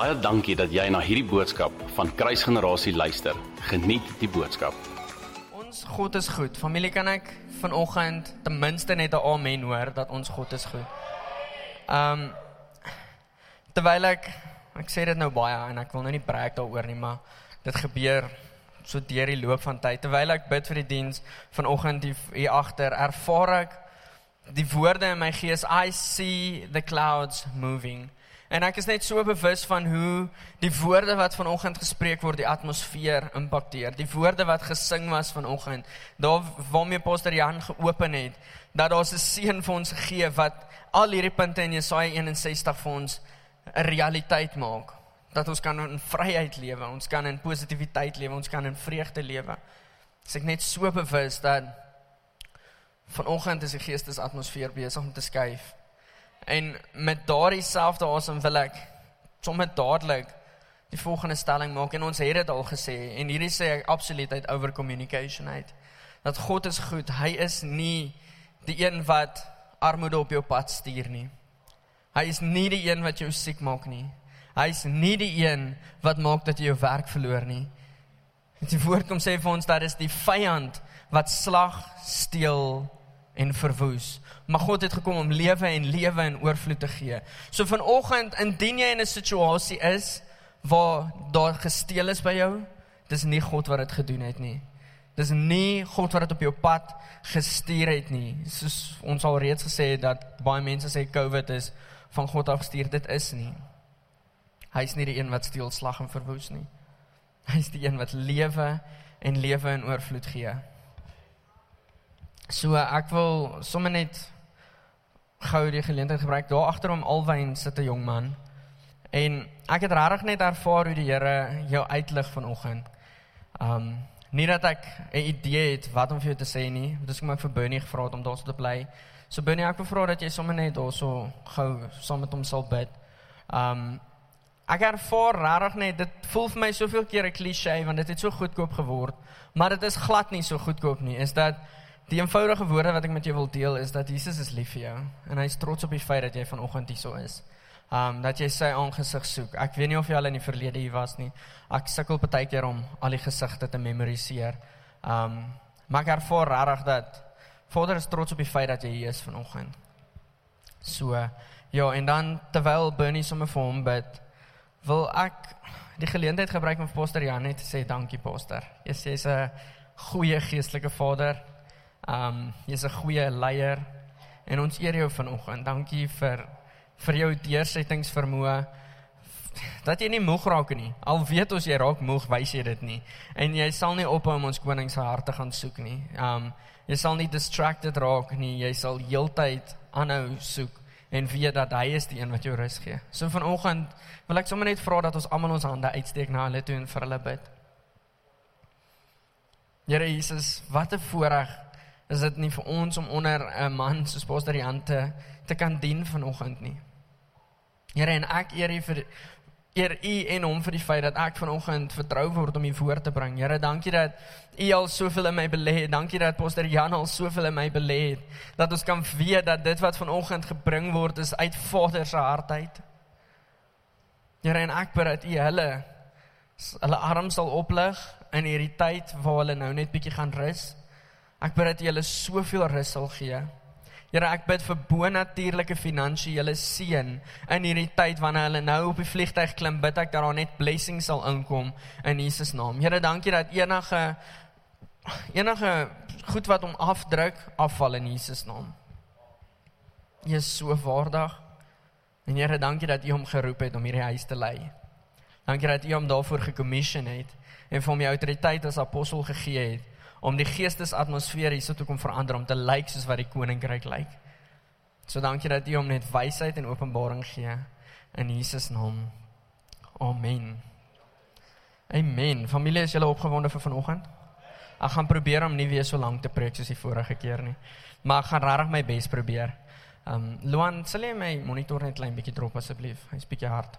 Baie dankie dat jy na hierdie boodskap van Kruisgenerasie luister. Geniet die boodskap. Ons God is goed. Familie, kan ek vanoggend ten minste net 'n amen hoor dat ons God is goed. Ehm um, terwyl ek ek sê dit nou baie en ek wil nou nie breek daaroor nie, maar dit gebeur so deur die loop van tyd. Terwyl ek bid vir die diens vanoggend hier agter, ervaar ek die woorde in my gees, I see the clouds moving. En ek is net so bewus van hoe die woorde wat vanoggend gespreek word die atmosfeer impakteer. Die woorde wat gesing was vanoggend, daar waarmee Pastor Jan geopen het, dat daar 'n seën vir ons gegee wat al hierdie punte in Jesaja 61 vir ons 'n realiteit maak. Dat ons kan in vryheid lewe, ons kan in positiwiteit lewe, ons kan in vreugde lewe. As ek net so bewus dat vanoggend is die geestesatmosfeer besig om te skuif En met daardie selfde asem wil ek sommer dadelik die volgende stelling maak en ons het dit al gesê en hierdie sê ek absoluut uit over communication uit dat God is goed. Hy is nie die een wat armoede op jou pad stuur nie. Hy is nie die een wat jou siek maak nie. Hy is nie die een wat maak dat jy jou werk verloor nie. Die woord kom sê vir ons dat is die vyand wat slag, steel en verwoes. Maar God het gekom om lewe en lewe in oorvloed te gee. So vanoggend indien jy in 'n situasie is waar daar gesteel is by jou, dis nie God wat dit gedoen het nie. Dis nie God wat dit op jou pad gestuur het nie. Soos ons al reeds gesê het dat baie mense sê COVID is van God af gestuur, dit is nie. Hy is nie die een wat steel, slag en verwoes nie. Hy is die een wat lewe en lewe in oorvloed gee. So ek wil sommer net gou die geleentheid gebruik. Daar agter hom alwyn sit 'n jong man. En ek het regtig net ervaar hoe die Here jou uitlig vanoggend. Um nie dat ek 'n idee het wat om vir jou te sê nie. Dis kom ek vir Bernie gevra het om daar te bly. So Bernie, ek wil vra dat jy sommer net daarso gou saam met hom sal bid. Um ek ervaar regtig net dit voel vir my soveel keer 'n klise want dit het so goedkoop geword, maar dit is glad nie so goedkoop nie. Is dat Die eenvoudige woorde wat ek met jou wil deel is dat Jesus is lief vir jou en hy is trots op die feit dat jy vanoggend hier so is. Um dat jy sy aangesig soek. Ek weet nie of jy al in die verlede hier was nie. Ek sukkel baie keer om al die gesigte te memoriseer. Um maar ek ervaar regtig dat Vader is trots op die feit dat jy hier is vanoggend. So ja, en dan terwyl Bernie sommer vir hom bid, wil ek die geleentheid gebruik om vir Pastor Jan net te sê dankie Pastor. Jy sê jy's 'n goeie geestelike vader. Um jy's 'n goeie leier en ons eer jou vanoggend. Dankie vir vir jou deursettingsvermoë dat jy nie moeg raak nie. Al weet ons jy raak moeg, wys jy dit nie. En jy sal nie ophou om ons koning se hart te gaan soek nie. Um jy sal nie distracted raak nie. Jy sal heeltyd aanhou soek en weet dat hy is die een wat jou rus gee. So vanoggend wil ek sommer net vra dat ons almal ons hande uitsteek na hulle toe en vir hulle bid. Here Jesus, wat 'n voorreg is dit nie vir ons om onder 'n man soos Pastor Jan te te kan dien vanoggend nie. Here en ek eer U vir eer U en hom vir die feit dat ek vanoggend vertrou word om U woord te bring. Here, dankie dat U al soveel in my belê het. Dankie dat Pastor Jan al soveel in my belê het. Dat ons kan weet dat dit wat vanoggend gebring word is uit Vader se hart uit. Here, en ek bid dat U hulle hulle arms sal oplig in hierdie tyd waar hulle nou net bietjie gaan rus. Ek bid dat U hulle soveel rus sal gee. Here, ek bid vir bonatuurlike finansiële seën in hierdie tyd wanneer hulle nou op die vliegtyg klim, bid ek dat daar net blessings sal inkom in Jesus naam. Here, dankie dat enige enige goed wat hom afdruk, afval in Jesus naam. U is so waardig. En Here, dankie dat U hom geroep het om hierdie huis te lei. Dankie dat U hom daarvoor gekommission het en vir hom die autoriteit as apostel gegee het om die geestesatmosfeer hierso te kom verander om te lyk soos wat die koninkryk lyk. So dankie dat U hom net wysheid en openbaring gee in Jesus naam. Amen. Amen. Familie, is julle opgewonde vir vanoggend? Ek gaan probeer om nie weer so lank te preek soos die vorige keer nie. Maar ek gaan regtig my bes probeer. Ehm um, Luan, sal jy my monitor net klein bietjie drop asseblief? Hy's bietjie hard.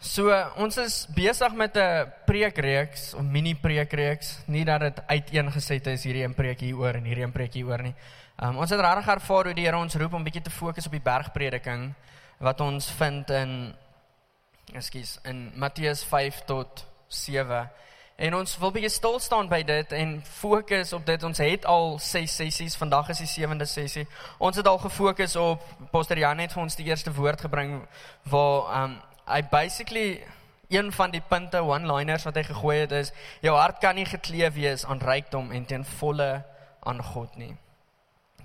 So ons is besig met 'n preekreeks, 'n mini preekreeks, nie dat dit uiteengeset is hierdie een preek hieroor en hierdie een preek hieroor nie. Um, ons het regtig ervaar hoe die Here ons roep om bietjie te fokus op die bergprediking. wat ons vind in ekskuus in Matteus 5 tot 7. En ons wil bietjie stil staan by dit en fokus op dit. Ons het al 6 sessies, vandag is die sewende sessie. Ons het al gefokus op Pastor Jan het vir ons die eerste woord gebring waar um hy basically een van die punte one-liners wat hy gegooi het is jou hart kan nie gekleef wees aan rykdom en ten volle aan God nie.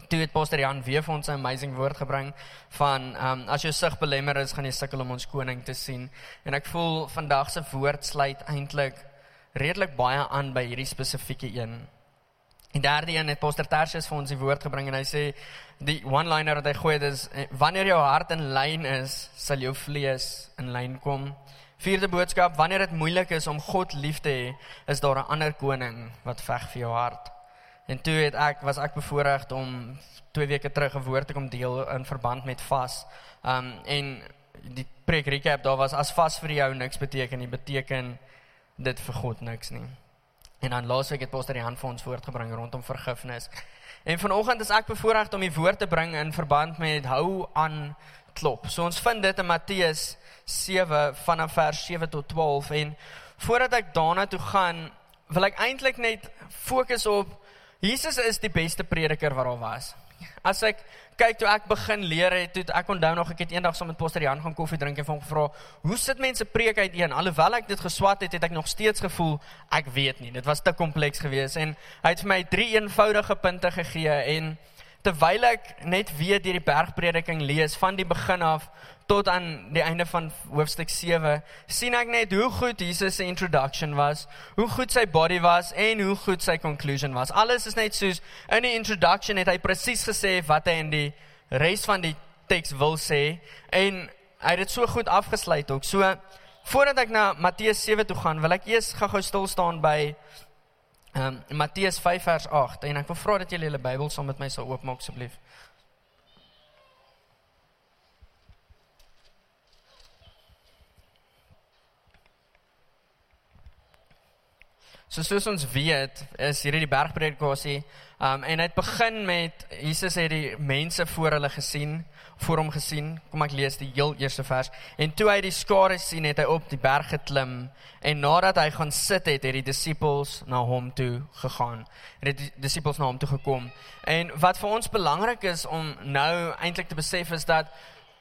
Toe het Pastor Jan weer vir ons 'n amazing woord gebring van ehm um, as jou sig belemmer is, gaan jy sukkel om ons koning te sien. En ek voel vandag se woord sluit eintlik redelik baie aan by hierdie spesifieke een. En derde een het Pastor Tertius vir ons die woord gebring en hy sê die one-liner wat hy gooi is wanneer jou hart in lyn is, sal jou vlees in lyn kom. Vierde boodskap, wanneer dit moeilik is om God lief te hê, is daar 'n ander koning wat veg vir jou hart. En toe het ek was ek bevoorreg om 2 weke terug 'n woord te kom deel in verband met vas. Um en die preek recap daar was as vas vir jou niks beteken nie, beteken dit vir God niks nie. En dan laasweek het Pastor Jan vir ons voortgebring rondom vergifnis. En vanoggend is ek bevoorreg om die woord te bring in verband met hou aan klop. So ons vind dit in Matteus 7 vanaf vers 7 tot 12 en voordat ek daarna toe gaan, wil ek eintlik net fokus op Jesus is die beste prediker wat daar was. As ek kyk toe ek begin leer het, toe ek onthou nog ek het eendag saam met Pastor Jan gaan koffie drink en hom gevra, "Hoe sit mense preek uit een?" Alhoewel ek dit geswat het, het ek nog steeds gevoel ek weet nie. Dit was te kompleks geweest en hy het vir my drie eenvoudige punte gegee en terwyl ek net weer deur die bergprediking lees van die begin af tot aan die einde van hoofstuk 7 sien ek net hoe goed Jesus se introduction was, hoe goed sy body was en hoe goed sy conclusion was. Alles is net soos in die introduction het hy presies gesê wat hy in die res van die teks wil sê en hy het dit so goed afgesluit ook. So voordat ek na Matteus 7 toe gaan, wil ek eers gou-gou stil staan by ehm um, Matteus 5 vers 8 en ek wil vra dat julle julle Bybel saam met my sal oopmaak asseblief. So soos ons weet, is hierdie die bergpredikasie, um en dit begin met Jesus het die mense voor hulle gesien, voor hom gesien. Kom ek lees die heel eerste vers. En toe hy die skare sien, het hy op die berg geklim en nadat hy gaan sit het, het die disippels na hom toe gegaan. Het die disippels na hom toe gekom. En wat vir ons belangrik is om nou eintlik te besef is dat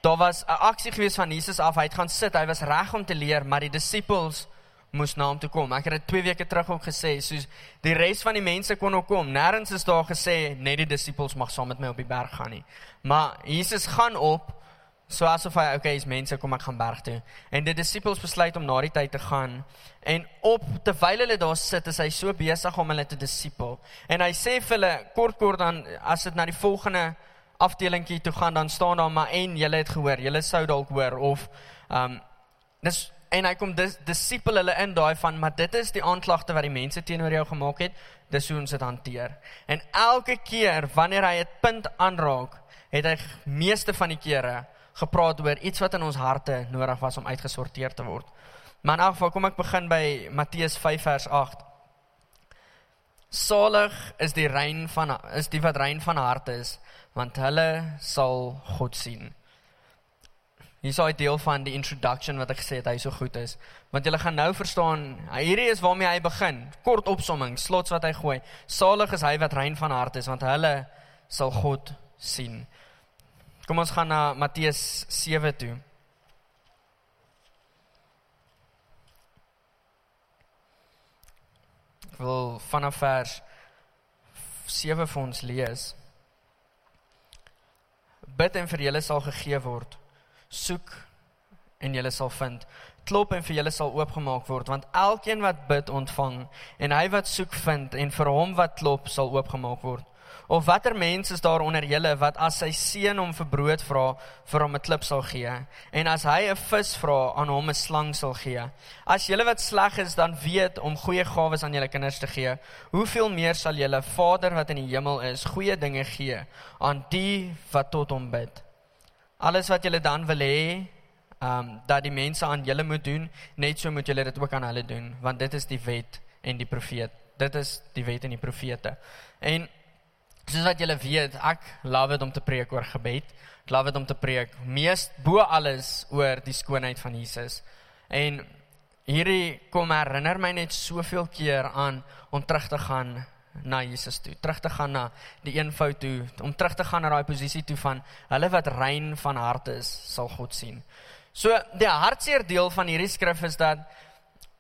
daar was 'n aksie gewees van Jesus af. Hy het gaan sit. Hy was reg om te leer, maar die disippels moes na hom toe kom. Ek het dit 2 weke terug ook gesê, soos die res van die mense kon ook kom. Nêrens is daar gesê net die disippels mag saam met my op die berg gaan nie. Maar Jesus gaan op so asof hy okay is mense kom ek gaan berg toe. En die disippels besluit om na die tyd te gaan en op terwyl hulle daar sit is hy so besig om hulle te disipel. En hy sê vir hulle kort kort dan as dit na die volgende afdelingkie toe gaan dan staan daar maar en julle het gehoor, julle sou dalk hoor of ehm um, dis en hy kom dis disipel hulle in daai van maar dit is die aanklagte wat die mense teenoor jou gemaak het. Dis hoe ons dit hanteer. En elke keer wanneer hy 'n punt aanraak het hy meeste van die kere gepraat oor iets wat in ons harte nodig was om uitgesorteer te word. Maar in elk geval kom ek begin by Matteus 5 vers 8 Salig is die rein van is die wat rein van harte is want hulle sal God sien Hier is 'n deel van die introduction wat ek gesê het hy so goed is. Want julle gaan nou verstaan, hierdie is waarmee hy begin. Kort opsomming, slots wat hy gooi. Salig is hy wat rein van hart is, want hulle sal God sien. Kom ons gaan na Matteus 7 toe. Ek wil vanaf vers 7 vir ons lees. Bid en vir julle sal gegee word soek en jy sal vind. Klop en vir julle sal oopgemaak word want elkeen wat bid ontvang en hy wat soek vind en vir hom wat klop sal oopgemaak word. Of watter mens is daar onder julle wat as sy seun hom vir brood vra vir hom 'n klip sal gee? En as hy 'n vis vra aan hom 'n slang sal gee. As julle wat sleg is dan weet om goeie gawes aan julle kinders te gee. Hoeveel meer sal julle Vader wat in die hemel is goeie dinge gee aan die wat tot hom bid alles wat julle dan wil hê, ehm um, dat die mense aan julle moet doen, net so moet julle dit ook aan hulle doen, want dit is die wet en die profeet. Dit is die wet en die profete. En Soos wat julle weet, ek love dit om te preek oor gebed. Ek love dit om te preek mees bo alles oor die skoonheid van Jesus. En hierdie kom herinner my net soveel keer aan om terug te gaan na Jesus toe, terug te gaan na die eenvoud toe, om terug te gaan na daai posisie toe van hulle wat rein van hart is, sal God sien. So die hartseer deel van hierdie skrif is dat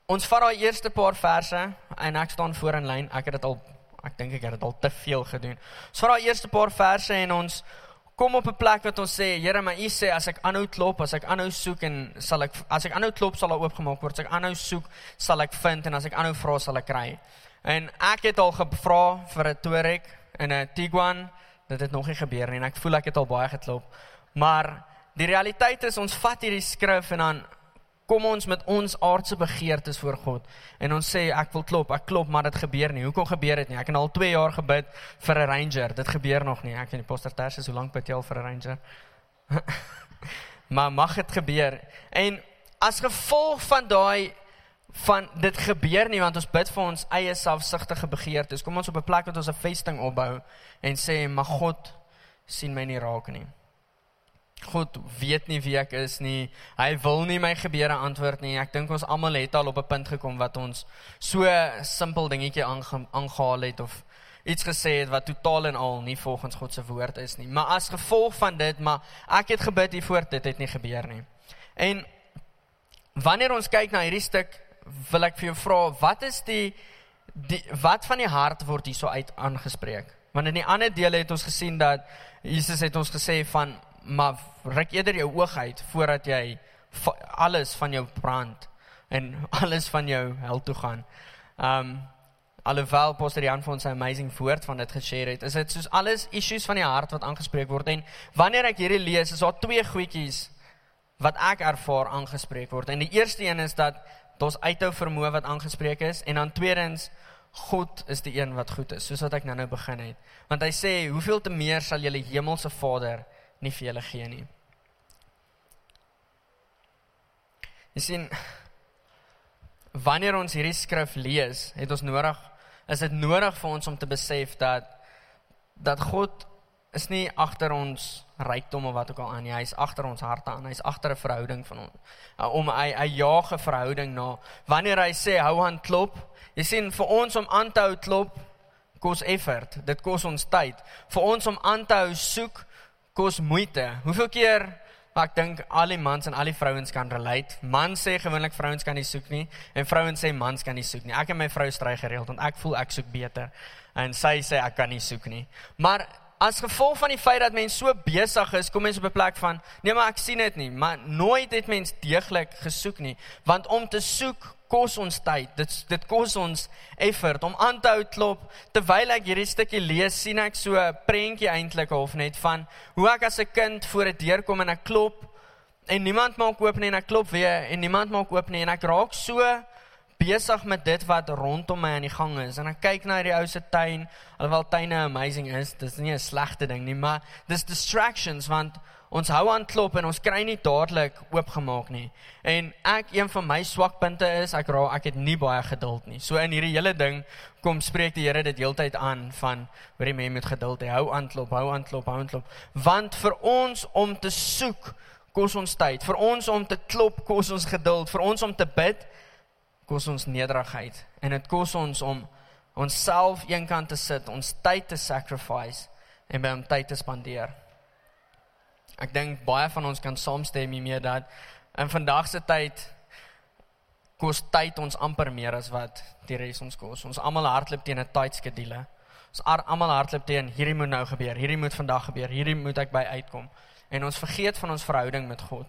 ons vat daai eerste paar verse en ek staan voor in lyn, ek het dit al Ek dink ek het dit al te veel gedoen. Ons vat daai eerste paar verse en ons kom op 'n plek wat ons sê, Here, maar U sê as ek aanhou klop, as ek aanhou soek en sal ek as ek aanhou klop sal daar oopgemaak word. As ek aanhou soek, sal ek vind en as ek aanhou vra, sal ek kry. En ek het al gevra vir 'n Touareg en 'n Tiguan. Dit het nog nie gebeur nie en ek voel ek het al baie geklop. Maar die realiteit is ons vat hierdie skrif en dan kom ons met ons aardse begeertes voor God en ons sê ek wil klop, ek klop, maar dit gebeur nie. Hoekom gebeur dit nie? Ek het al 2 jaar gebid vir 'n ranger. Dit gebeur nog nie. Ek en die pastor Ters is hoe lank bid jy al vir 'n ranger? maar mag dit gebeur. En as gevolg van daai van dit gebeur nie want ons bid vir ons eie selfsugtige begeertes. Kom ons op 'n plek wat ons 'n vesting opbou en sê mag God sien my nie raak nie. God weet nie wie ek is nie. Hy wil nie my gebede antwoord nie. Ek dink ons almal het al op 'n punt gekom wat ons so simpel dingetjie aangehaal het of iets gesê het wat totaal en al nie volgens God se woord is nie. Maar as gevolg van dit, maar ek het gebid hiervoor dit het nie gebeur nie. En wanneer ons kyk na hierdie stuk, wil ek vir jou vra, wat is die die wat van die hart word hierso uit aangespreek? Want in die ander dele het ons gesien dat Jesus het ons gesê van maar ruk eerder jou oog uit voordat jy alles van jou brand en alles van jou hel toe gaan. Um alhoewel Pastor Jan vir ons 'n amazing woord van dit geshare het, is dit soos alles issues van die hart wat aangespreek word en wanneer ek hierdie lees, is daar twee goedjies wat ek ervaar aangespreek word. En die eerste een is dat ons uithou vermoë wat aangespreek is en dan tweedens God is die een wat goed is, soos wat ek nou-nou begin het. Want hy sê, "Hoeveel te meer sal julle hemelse Vader nie vir julle gee nie. Jy sien wanneer ons hierdie skrif lees, het ons nodig is dit nodig vir ons om te besef dat dat God is nie agter ons rykdom of wat ook al aan nie. Hy is agter ons harte aan. Hy's agter 'n verhouding van ons. Uh, om hy hy jaag 'n verhouding na. Wanneer hy sê hou aan klop, jy sien vir ons om aan te hou klop kos effort. Dit kos ons tyd. Vir ons om aan te hou soek kos moeite. Hoeveel keer ek dink al die mans en al die vrouens kan relate. Mans sê gewoonlik vrouens kan nie soek nie en vrouens sê mans kan nie soek nie. Ek en my vrou stry gereeld want ek voel ek soek beter en sy sê ek kan nie soek nie. Maar as gevolg van die feit dat mense so besig is, kom mense op 'n plek van nee maar ek sien dit nie, maar nooit het mense deeglik gesoek nie, want om te soek kos ons tyd. Dit dit kos ons effort om aan te hou klop. Terwyl ek hierdie stukkie lees, sien ek so 'n prentjie eintlik half net van hoe ek as 'n kind voor 'n deur kom en ek klop en niemand maak oop nie en ek klop weer en niemand maak oop nie en ek raak so besig met dit wat rondom my aan die gang is en ek kyk na hierdie ou se tuin alhoewel tuine amazing is dis nie 'n slegte ding nie maar dis distractions want ons hou aan klop en ons kry nie dadelik oopgemaak nie. En ek een van my swakpunte is ek raak ek het nie baie geduld nie. So in hierdie hele ding kom spreek die Here dit heeltyd aan van hoor jy mense moet geduld hê. Hou aan klop, hou aan klop, hou aan klop. Want vir ons om te soek kos ons tyd. Vir ons om te klop kos ons geduld. Vir ons om te bid kos ons nederigheid. En dit kos ons om onsself eenkant te sit, ons tyd te sacrifice en by hom tyd te spandeer. Ek dink baie van ons kan saamstem hiermee dat in vandag se tyd kos tyd ons amper meer as wat die res ons kos. Ons almal hardloop teen 'n tight skedule. Ons almal hardloop teen hierdie moet nou gebeur, hierdie moet vandag gebeur, hierdie moet ek by uitkom. En ons vergeet van ons verhouding met God.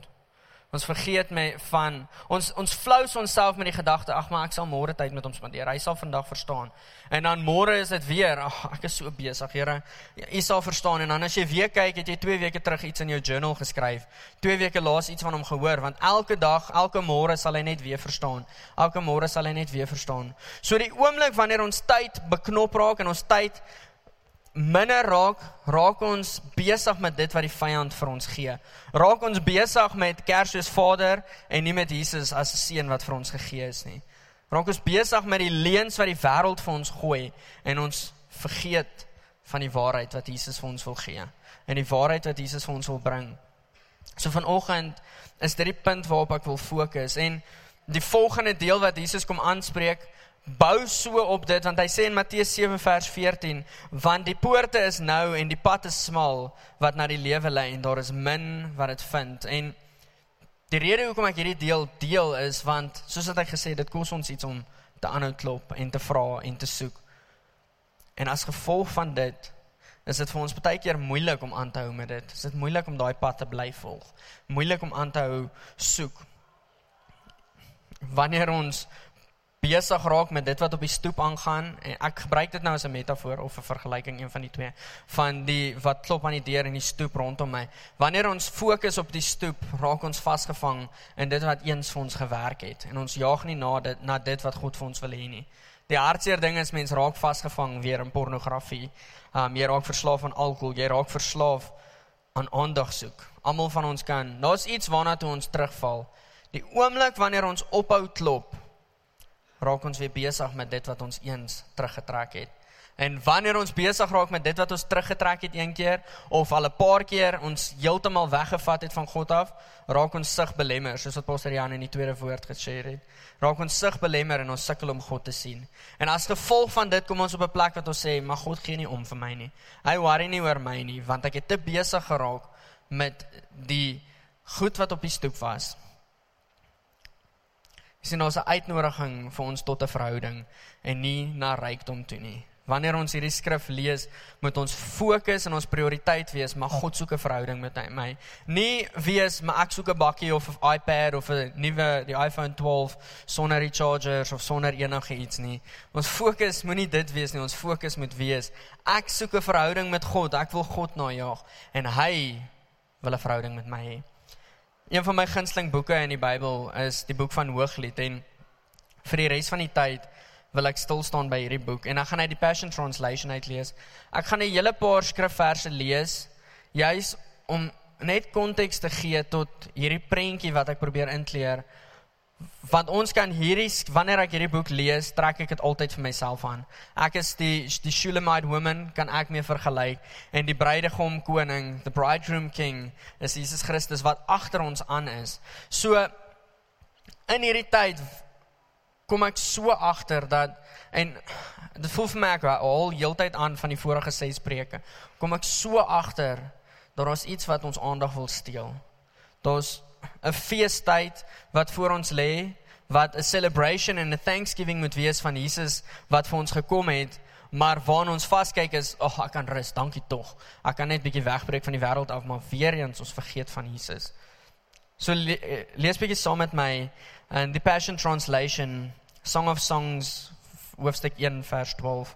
Ons vergeet my van ons ons flous onsself met die gedagte ag maar ek sal môre tyd met hom spandeer. Hy sal vandag verstaan. En dan môre is dit weer ag ek is so besig, Here. U sal verstaan en dan as jy weer kyk, het jy 2 weke terug iets in jou journal geskryf. 2 weke laas iets van hom gehoor want elke dag, elke môre sal hy net weer verstaan. Elke môre sal hy net weer verstaan. So die oomblik wanneer ons tyd beknop raak en ons tyd minder raak, raak ons besig met dit wat die vyand vir ons gee. Raak ons besig met Kersfees Vader en nie met Jesus as 'n seun wat vir ons gegee is nie. Raak ons besig met die leuns wat die wêreld vir ons gooi en ons vergeet van die waarheid wat Jesus vir ons wil gee en die waarheid wat Jesus vir ons wil bring. So vanoggend is dit die punt waarop ek wil fokus en die volgende deel wat Jesus kom aanspreek bou so op dit want hy sê in Matteus 7 vers 14 want die poorte is nou en die pad is smal wat na die lewe lei en daar is min wat dit vind en die rede hoekom ek hierdie deel deel is want soos wat ek gesê dit kos ons iets om te aanhou klop en te vra en te soek en as gevolg van dit is dit vir ons baie keer moeilik om aan te hou met dit. Is dit moeilik om daai pad te bly volg? Moeilik om aan te hou soek. Wanneer ons besig raak met dit wat op die stoep aangaan en ek gebruik dit nou as 'n metafoor of 'n vergelyking een van die twee van die wat klop aan die deur in die stoep rondom my. Wanneer ons fokus op die stoep, raak ons vasgevang in dit wat eens vir ons gewerk het en ons jaag nie na dit na dit wat God vir ons wil hê nie. Die hartseer ding is mense raak vasgevang weer in pornografie. Um jy raak verslaaf aan alkohol, jy raak verslaaf aan aandag soek. Almal van ons kan. Daar's iets waarna toe ons terugval. Die oomblik wanneer ons ophou klop, raak ons weer besig met dit wat ons eens teruggetrek het. En wanneer ons besig raak met dit wat ons teruggetrek het een keer of al 'n paar keer ons heeltemal weggevat het van God af, raak ons sig belemmer, soos wat Pastor Jan in die tweede woord gesê het. Raak ons sig belemmer en ons sukkel om God te sien. En as gevolg van dit kom ons op 'n plek wat ons sê, "Maar God gee nie om vir my nie. Hy worry nie oor my nie, want ek het te besig geraak met die goed wat op die stoep was." Sien ons 'n uitnodiging vir ons tot 'n verhouding en nie na rykdom toe nie. Wanneer ons hierdie skrif lees, moet ons fokus en ons prioriteit wees, maar God soek 'n verhouding met my. Nie wees maar ek soek 'n bakkie of 'n iPad of 'n nuwe die iPhone 12 sonder rechargers of sonder enige iets nie. Ons fokus moenie dit wees nie. Ons fokus moet wees ek soek 'n verhouding met God. Ek wil God najag en hy wil 'n verhouding met my hê. Een van my gunsteling boeke in die Bybel is die boek van Hooglied en vir die res van die tyd wil ek stil staan by hierdie boek en dan gaan ek die Passion Translation uitlees. Ek gaan 'n hele paar skrifverse lees juis om net konteks te gee tot hierdie prentjie wat ek probeer inkleer want ons kan hierdie wanneer ek hierdie boek lees, trek ek dit altyd vir myself aan. Ek is die die Shulamite woman kan ek mee vergelyk en die bruidegom koning, the bridegroom king is Jesus Christus wat agter ons aan is. So in hierdie tyd kom ek so agter dat en dit voel vir my ek al heeltyd aan van die vorige ses preke. Kom ek so agter dat ons iets wat ons aandag wil steel. Daar's 'n feestyd wat voor ons lê, wat 'n celebration en 'n thanksgiving moet wees van Jesus wat vir ons gekom het, maar waarna ons vaskyk is, ag oh, ek kan rus, dankie tog. Ek kan net bietjie wegbreek van die wêreld af, maar weer eens ons vergeet van Jesus. So le lees bietjie saam met my in die Passion Translation, Song of Songs hoofstuk 1 vers 12.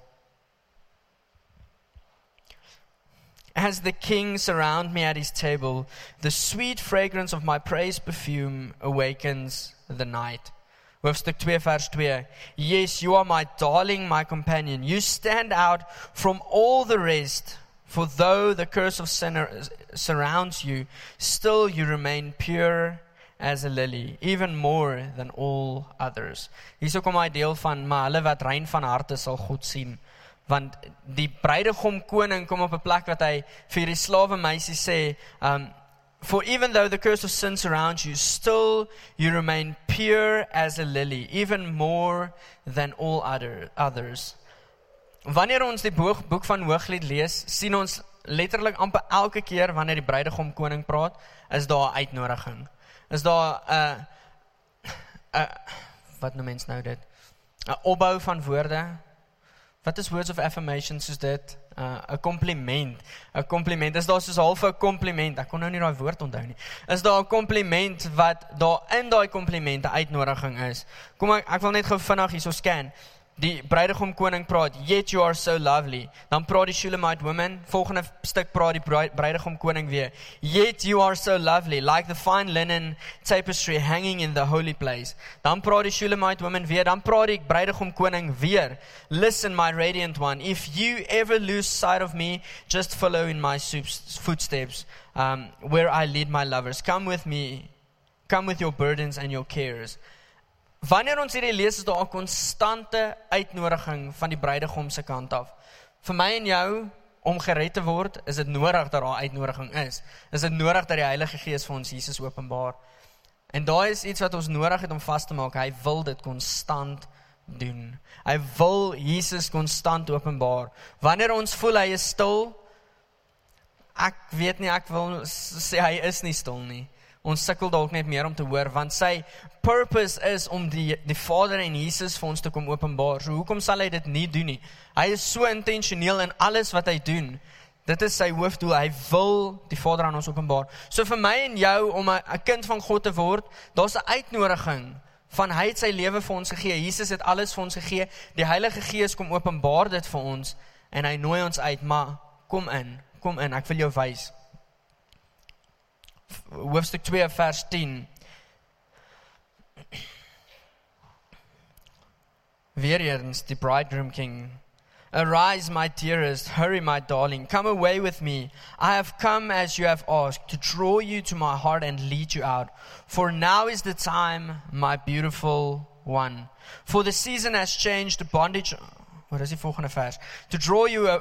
As the king surround me at his table, the sweet fragrance of my praise perfume awakens the night. Hoofstuk 2 vers 2. Yes, you are my darling, my companion. You stand out from all the rest. For though the curse of sin surrounds you, still you remain pure as a lily, even more than all others. Hierso kom hy deel van maar hulle wat rein van harte sal God sien want die bruidegom koning kom op 'n plek wat hy vir die slawe meisie sê um for even though the curse of sin surrounds you still you remain pure as a lily even more than all other others. Wanneer ons die boek boek van hooglied lees sien ons letterlik amper elke keer wanneer die bruidegom koning praat is daar 'n uitnodiging. Is daar 'n 'n wat noem mens nou dit? 'n opbou van woorde Wat is words of affirmation soos dit? 'n uh, kompliment. 'n Kompliment. Is daar soos half 'n kompliment? Ek kon nou nie daai woord onthou nie. Is daar 'n kompliment wat daar in daai kompliment 'n uitnodiging is? Kom ek ek wil net gou vinnig hierso scan die bruidegom koning praat, "Yet you are so lovely." Dan praat die Shulamite woman, volgende stuk praat die bruidegom koning weer, "Yet you are so lovely, like the fine linen tapestry hanging in the holy place." Dan praat die Shulamite woman weer, dan praat die bruidegom koning weer, "Listen my radiant one, if you ever lose sight of me, just follow in my footsteps, um where I lead my lovers. Come with me. Come with your burdens and your cares." Wanneer ons hierdie lees is daar 'n konstante uitnodiging van die bruidegom se kant af vir my en jou om gered te word, is dit nodig dat daar uitnodiging is. Is dit nodig dat die Heilige Gees vir ons Jesus openbaar? En daai is iets wat ons nodig het om vas te maak. Hy wil dit konstant doen. Hy wil Jesus konstant openbaar. Wanneer ons voel hy is stil, ek weet nie ek wil sê hy is nie stil nie. Ons sukkel dalk net meer om te hoor want sy purpose is om die die Vader en Jesus vir ons te kom openbaar. So hoekom sal hy dit nie doen nie? Hy is so intentioneel in alles wat hy doen. Dit is sy hoofdoel. Hy wil die Vader aan ons openbaar. So vir my en jou om 'n kind van God te word, daar's 'n uitnodiging van hy het sy lewe vir ons gegee. Jesus het alles vir ons gegee. Die Heilige Gees kom openbaar dit vir ons en hy nooi ons uit, maar kom in, kom in. Ek wil jou wys hoofstuk 2 vers 10. Weer eens die bridegroom king. Arise my dearest, hurry my darling, come away with me. I have come as you have asked to draw you to my heart and lead you out. For now is the time, my beautiful one. For the season has changed the bondage Wat is die volgende vers? To draw you uh,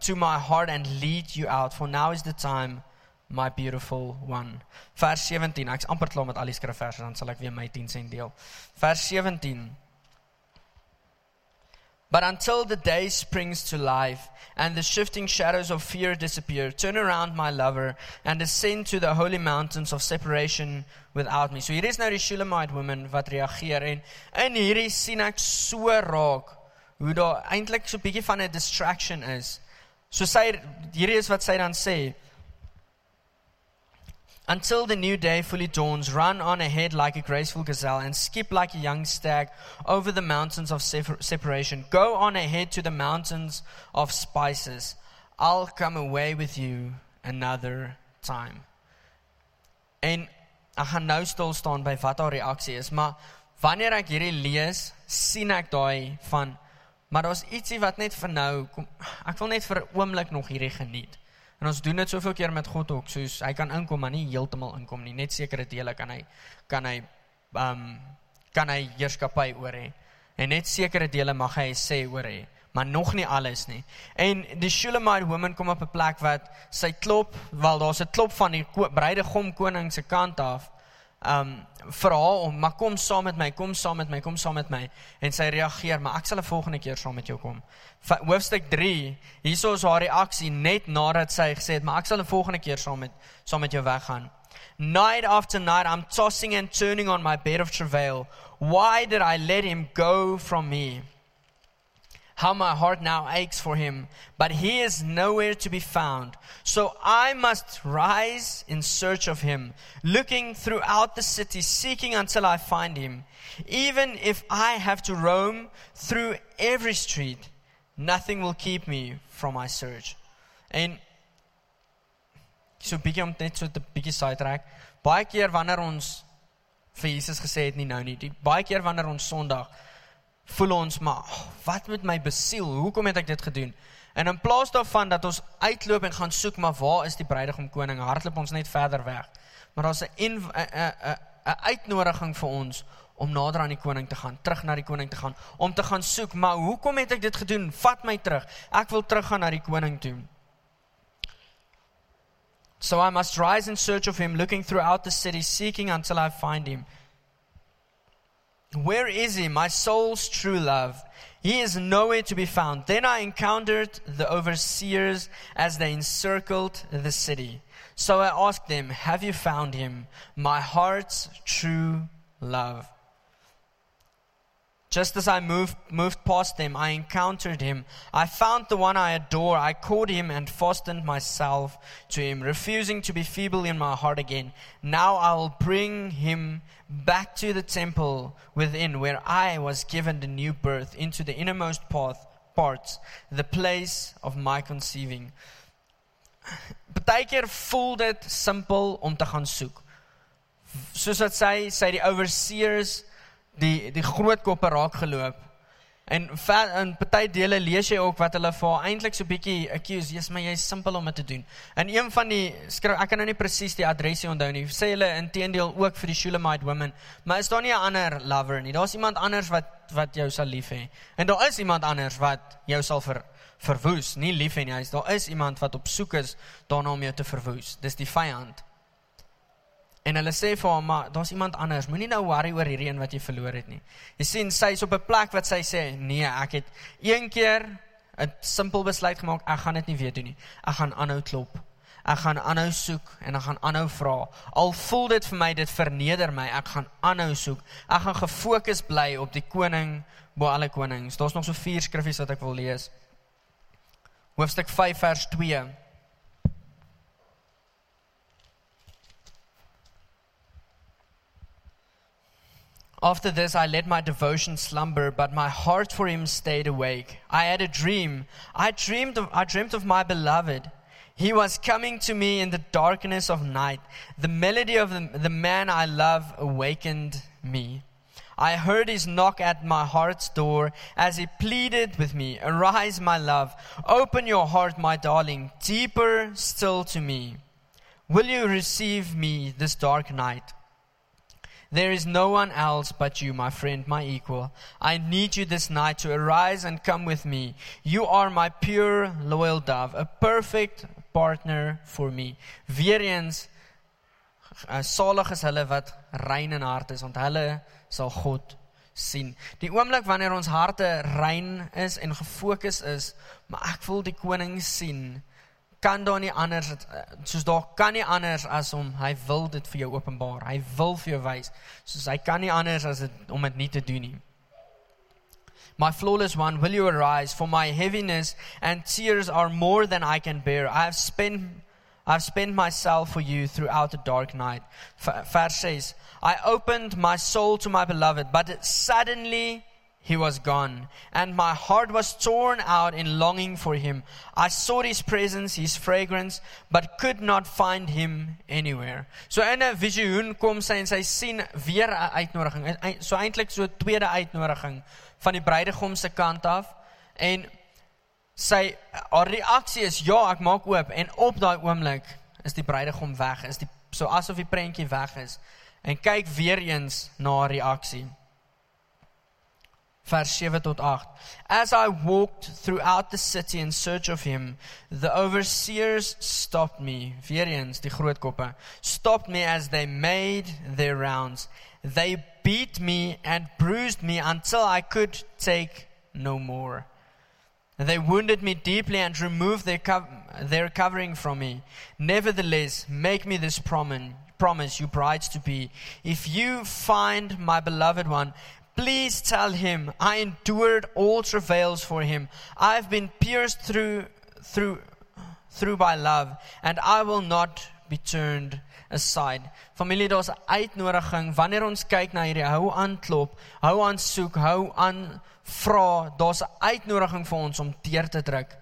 to my heart and lead you out. For now is the time, my beautiful one. Vers 17. Ek's amper klaar met al die skrifverse dan sal ek weer my 10 sent deel. Vers 17. But until the day springs to life and the shifting shadows of fear disappear, turn around, my lover, and ascend to the holy mountains of separation without me. So hier is nou die Shulamite woman wat reageer en in hierdie sien ek so raak hoe daar eintlik so 'n bietjie van 'n distraction is. So sy hierdie is wat sy dan sê, until the new day fully dawns, run on ahead like a graceful gazelle and skip like a young stag over the mountains of separation. Go on ahead to the mountains of spices. I'll come away with you another time. En ek gaan nou stil staan by wat haar reaksie is, maar wanneer ek hierdie lees, sien ek daai van maar daar's ietsie wat net vir nou kom ek wil net vir 'n oomblik nog hierdie geniet. En ons doen dit soveel keer met God ook, soos hy kan inkom maar nie heeltemal inkom nie, net sekere dele kan hy kan hy ehm um, kan hy heerskappy oor hê. En net sekere dele mag hy sê oor hê, maar nog nie alles nie. En die Shulamite woman kom op 'n plek wat sy klop, wel daar's 'n klop van die bruidegom koning se kant af um vir haar om maar kom saam met my, kom saam met my, kom saam met my en sy reageer, maar ek sal 'n volgende keer saam met jou kom. Hoofstuk 3, hierso is haar reaksie net nadat sy gesê het, maar ek sal 'n volgende keer saam met saam met jou weggaan. Night after night I'm tossing and turning on my bed of travail. Why did I let him go from me? How my heart now aches for him, but he is nowhere to be found. So I must rise in search of him, looking throughout the city, seeking until I find him. Even if I have to roam through every street, nothing will keep me from my search. En so bietjie om net so 'n bietjie sidetrack. Baie keer wanneer ons vir Jesus gesê het nie nou nie, die baie keer wanneer ons Sondag voel ons maar oh, wat met my besiel? Hoekom het ek dit gedoen? En in plaas daarvan dat ons uitloop en gaan soek maar waar is die bruidegom koning? Hardloop ons net verder weg. Maar daar's 'n 'n 'n uitnodiging vir ons om nader aan die koning te gaan, terug na die koning te gaan, om te gaan soek, maar hoekom het ek dit gedoen? Vat my terug. Ek wil teruggaan na die koning toe. So I must rise in search of him, looking throughout the city, seeking until I find him. Where is he, my soul's true love? He is nowhere to be found. Then I encountered the overseers as they encircled the city. So I asked them, Have you found him, my heart's true love? Just as I moved, moved past them, I encountered him. I found the one I adore. I caught him and fastened myself to him, refusing to be feeble in my heart again. Now I will bring him back to the temple within, where I was given the new birth, into the innermost path, parts, the place of my conceiving. Partykeer voel dit simpel om te gaan soek. Soos wat sy sy die overseers die die groot koppe raak geloop. En ver, in party dele lees jy ook wat hulle vir eintlik so bietjie accuse, jy's maar jy's simpel om dit te doen. En een van die skryf ek kan nou nie presies die adresie onthou nie. Sê hulle intedeel ook vir die Shulamite woman, maar is daar nie 'n ander lover nie. Daar's iemand anders wat wat jou sal lief hê. En daar is iemand anders wat jou sal ver verwoes, nie lief hê nie. Hy's daar is iemand wat op soek is daarna om jou te verwoes. Dis die vyand. En hulle sê vir hom, maar daar's iemand anders. Moenie nou worry oor hierdie een wat jy verloor het nie. Jy sien, sy's op 'n plek wat sy sê, nee, ek het een keer 'n simpel besluit gemaak, ek gaan dit nie weer doen nie. Ek gaan aanhou klop. Ek gaan aanhou soek en ek gaan aanhou vra. Al voel dit vir my dit verneder my, ek gaan aanhou soek. Ek gaan gefokus bly op die koning bo alle konings. Daar's nog so vier skriffies wat ek wil lees. Hoofstuk 5 vers 2. After this, I let my devotion slumber, but my heart for him stayed awake. I had a dream. I dreamed of, I dreamt of my beloved. He was coming to me in the darkness of night. The melody of the, the man I love awakened me. I heard his knock at my heart's door as he pleaded with me, Arise, my love. Open your heart, my darling, deeper still to me. Will you receive me this dark night? There is no one else but you, my friend, my equal. I need you this night to arise and come with me. You are my pure, loyal dove, a perfect partner for me. Weer eens, uh, salig is hulle wat rein in hart is, want hulle sal God sien. Die oomblik wanneer ons harte rein is en gefokus is, maar ek voel die koning sien, kan daar nie anders soos daar kan nie anders as om hy wil dit vir jou openbaar. Hy wil vir jou wys. Soos hy kan nie anders as dit om dit nie te doen nie. My flawless one, will you arise for my heaviness and tears are more than I can bear. I have spent I've spent myself for you throughout the dark night. Verse says, I opened my soul to my beloved, but suddenly he was gone, and my heart was torn out in longing for him. I sought his presence, his fragrance, but could not find him anywhere. So in 'n visioen kom sy en sy sien weer 'n uitnodiging. So eintlik so 'n tweede uitnodiging van die bruidegom se kant af en sy haar reaksie is ja, ek maak oop en op daai oomblik is die bruidegom weg. Is die so asof die prentjie weg is. En kyk weer eens na haar reaksie vers 7 tot 8. As I walked throughout the city in search of him, the overseers stopped me. Weer die groot koppe. Stopped me as they made their rounds. They beat me and bruised me until I could take no more. They wounded me deeply and removed their, co- their covering from me. Nevertheless, make me this promise, promise, you brides to be. If you find my beloved one, Please tell him, I endured all travails for him. I've been pierced through, through, through by love, and I will not be turned aside. Familie, daar's 'n uitnodiging wanneer ons kyk na hierdie hou aan klop, hou aan soek, hou aan vra, daar's 'n uitnodiging vir ons om deur te druk.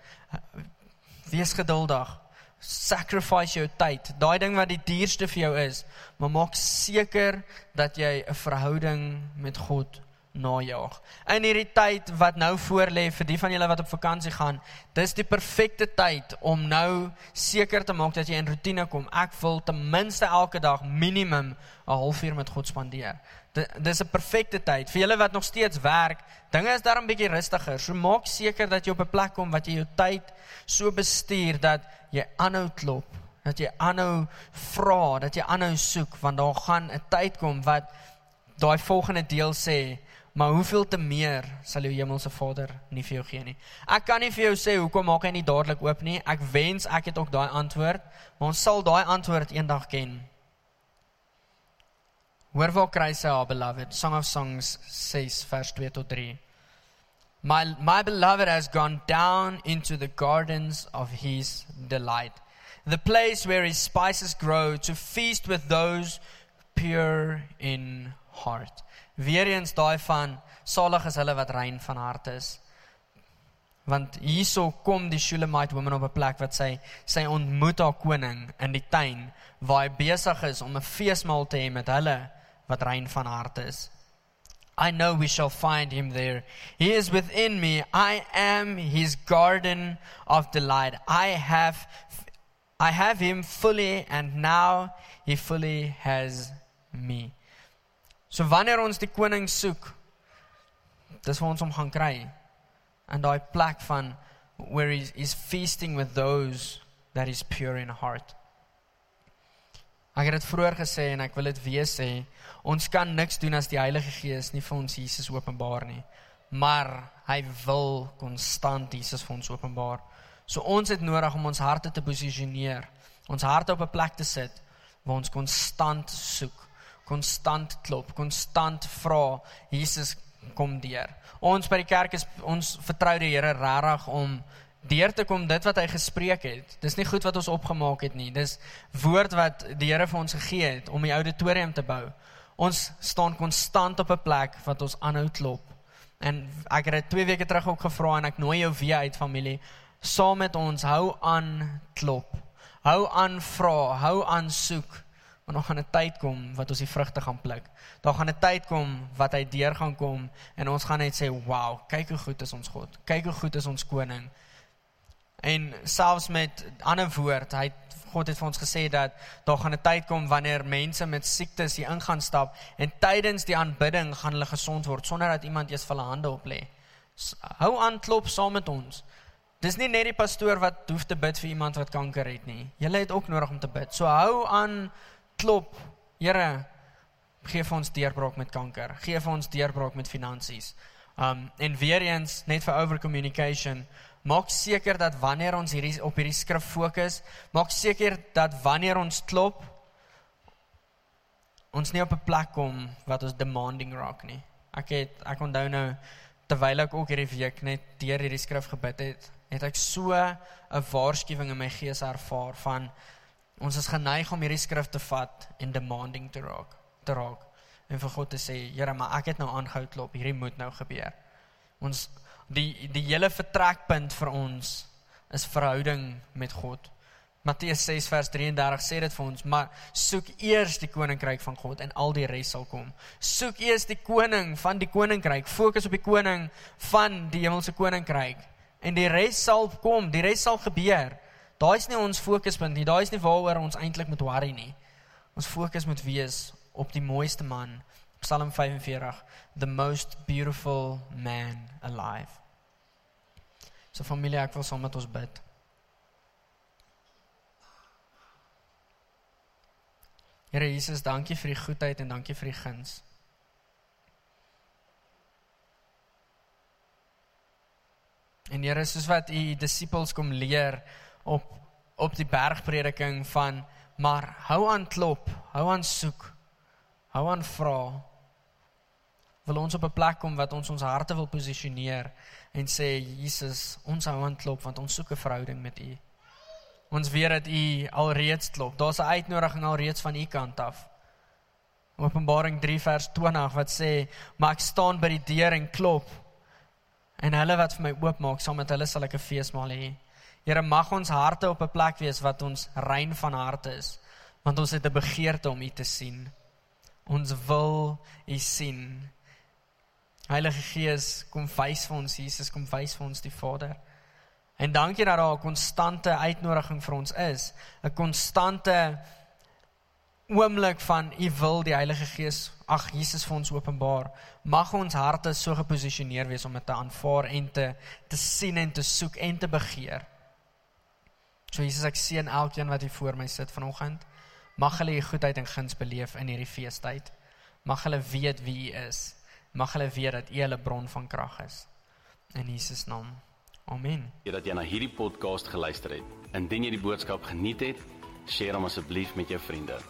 Wees geduldig. Sacrifice jou tyd. Daai ding wat die duurste vir jou is, maar maak seker dat jy 'n verhouding met God najaag. In hierdie tyd wat nou voorlê vir die van julle wat op vakansie gaan, dis die perfekte tyd om nou seker te maak dat jy in rotine kom. Ek wil ten minste elke dag minimum 'n halfuur met God spandeer. Dis 'n perfekte tyd vir julle wat nog steeds werk. Dinge is daar 'n bietjie rustiger. So maak seker dat jy op 'n plek kom wat jy jou tyd so bestuur dat jy aanhou klop, dat jy aanhou vra, dat jy aanhou soek want daar gaan 'n tyd kom wat daai volgende deel sê Maar hoeveel te meer sal jou hemelse Vader nie vir jou gee nie. Ek kan nie vir jou sê hoekom maak hy nie dadelik oop nie. Ek wens ek het ook daai antwoord, maar ons sal daai antwoord eendag ken. Hoor waar kry sy haar beloved? Song of Songs 6 vers 2 tot 3. My my beloved has gone down into the gardens of his delight. The place where his spices grow to feast with those pure in heart. Weereens daai van salig is hulle wat rein van hart is. Want hierso kom die Shulamite woman op 'n plek wat sy sy ontmoet haar koning in die tuin waar hy besig is om 'n feesmaal te hê met hulle wat rein van hart is. I know we shall find him there. He is within me. I am his garden of delight. I have I have him fully and now he fully has me. So wanneer ons die koning soek, dis waar ons hom gaan kry. In daai plek van where he's, he's feasting with those that is pure in heart. Ek het dit vroeër gesê en ek wil dit weer sê, ons kan niks doen as die Heilige Gees nie vir ons Jesus openbaar nie. Maar hy wil konstant Jesus vir ons openbaar. So ons het nodig om ons harte te posisioneer, ons harte op 'n plek te sit waar ons konstant soek, konstant klop, konstant vra Jesus kom deur. Ons by die kerk is ons vertrou die Here regtig om deur te kom dit wat hy gespreek het. Dis nie goed wat ons opgemaak het nie. Dis woord wat die Here vir ons gegee het om die auditorium te bou. Ons staan konstant op 'n plek wat ons aanhou klop. En ek het dit 2 weke terug ook gevra en ek nooi jou weer uit familie saam met ons hou aan klop. Hou aan vra, hou aan soek. Want nog gaan 'n tyd kom wat ons die vrugte gaan pluk. Daar gaan 'n tyd kom wat hy deur gaan kom en ons gaan net sê, "Wow, kyk hoe goed is ons God. Kyk hoe goed is ons koning." En selfs met ander woord, hy God het vir ons gesê dat daar gaan 'n tyd kom wanneer mense met siektes hier ingaan stap en tydens die aanbidding gaan hulle gesond word sonder dat iemand eers vir hulle hande op lê. Hou aan klop saam met ons. Dis nie net die pastoor wat hoef te bid vir iemand wat kanker het nie. Julle het ook nodig om te bid. So hou aan klop. Here, gee vir ons deurbraak met kanker. Gee vir ons deurbraak met finansies. Um en weer eens net vir over communication maak seker dat wanneer ons hierdie op hierdie skrif fokus, maak seker dat wanneer ons klop ons nie op 'n plek kom wat ons demanding raak nie. Ek het ek onthou nou terwyl ek ook hierdie week net deur hierdie skrif gebid het, het ek so 'n waarskuwing in my gees ervaar van ons is geneig om hierdie skrif te vat en demanding te raak, te raak en vir God te sê, Here, maar ek het nou aangehou klop, hierdie moet nou gebeur. Ons die die hele vertrekpunt vir ons is verhouding met God. Matteus 6 vers 33 sê dit vir ons, maar soek eers die koninkryk van God en al die res sal kom. Soek eers die koning van die koninkryk, fokus op die koning van die hemelse koninkryk en die res sal kom, die res sal gebeur. Daai is nie ons fokuspunt nie, daai is nie waaroor ons eintlik moet worry nie. Ons fokus moet wees op die mooiste man Psalm 45 the most beautiful man alive. So familie, ek wil saam met ons bid. Here Jesus, dankie vir die goedheid en dankie vir die guns. En Here, soos wat u disippels kom leer op op die bergprediking van maar hou aan klop, hou aan soek, hou aan vra wil ons op 'n plek kom wat ons ons harte wil posisioneer en sê Jesus, ons hou aan klop want ons soek 'n verhouding met U. Ons weet dat U alreeds klop. Daar's 'n uitnodiging alreeds van U kant af. Openbaring 3 vers 20 wat sê, "Maar ek staan by die deur en klop." En hulle wat vir my oopmaak, saam met hulle sal ek 'n feesmaal hê. Here, mag ons harte op 'n plek wees wat ons rein van harte is, want ons het 'n begeerte om U te sien. Ons wil U sien. Heilige Gees, kom wys vir ons Jesus, kom wys vir ons die Vader. En dankie dat daar 'n konstante uitnodiging vir ons is, 'n konstante oomblik van U wil die Heilige Gees, ag Jesus vir ons openbaar. Mag ons harte so geposisioneer wees om dit te aanvaar en te te sien en te soek en te begeer. So Jesus, ek sien elkeen wat hier voor my sit vanoggend. Mag hulle U goedheid en guns beleef in hierdie feestyd. Mag hulle weet wie U is mag hulle weet dat U hulle bron van krag is. In Jesus naam. Amen. Ja dat jy na hierdie podcast geluister het. Indien jy die boodskap geniet het, deel hom asseblief met jou vriende.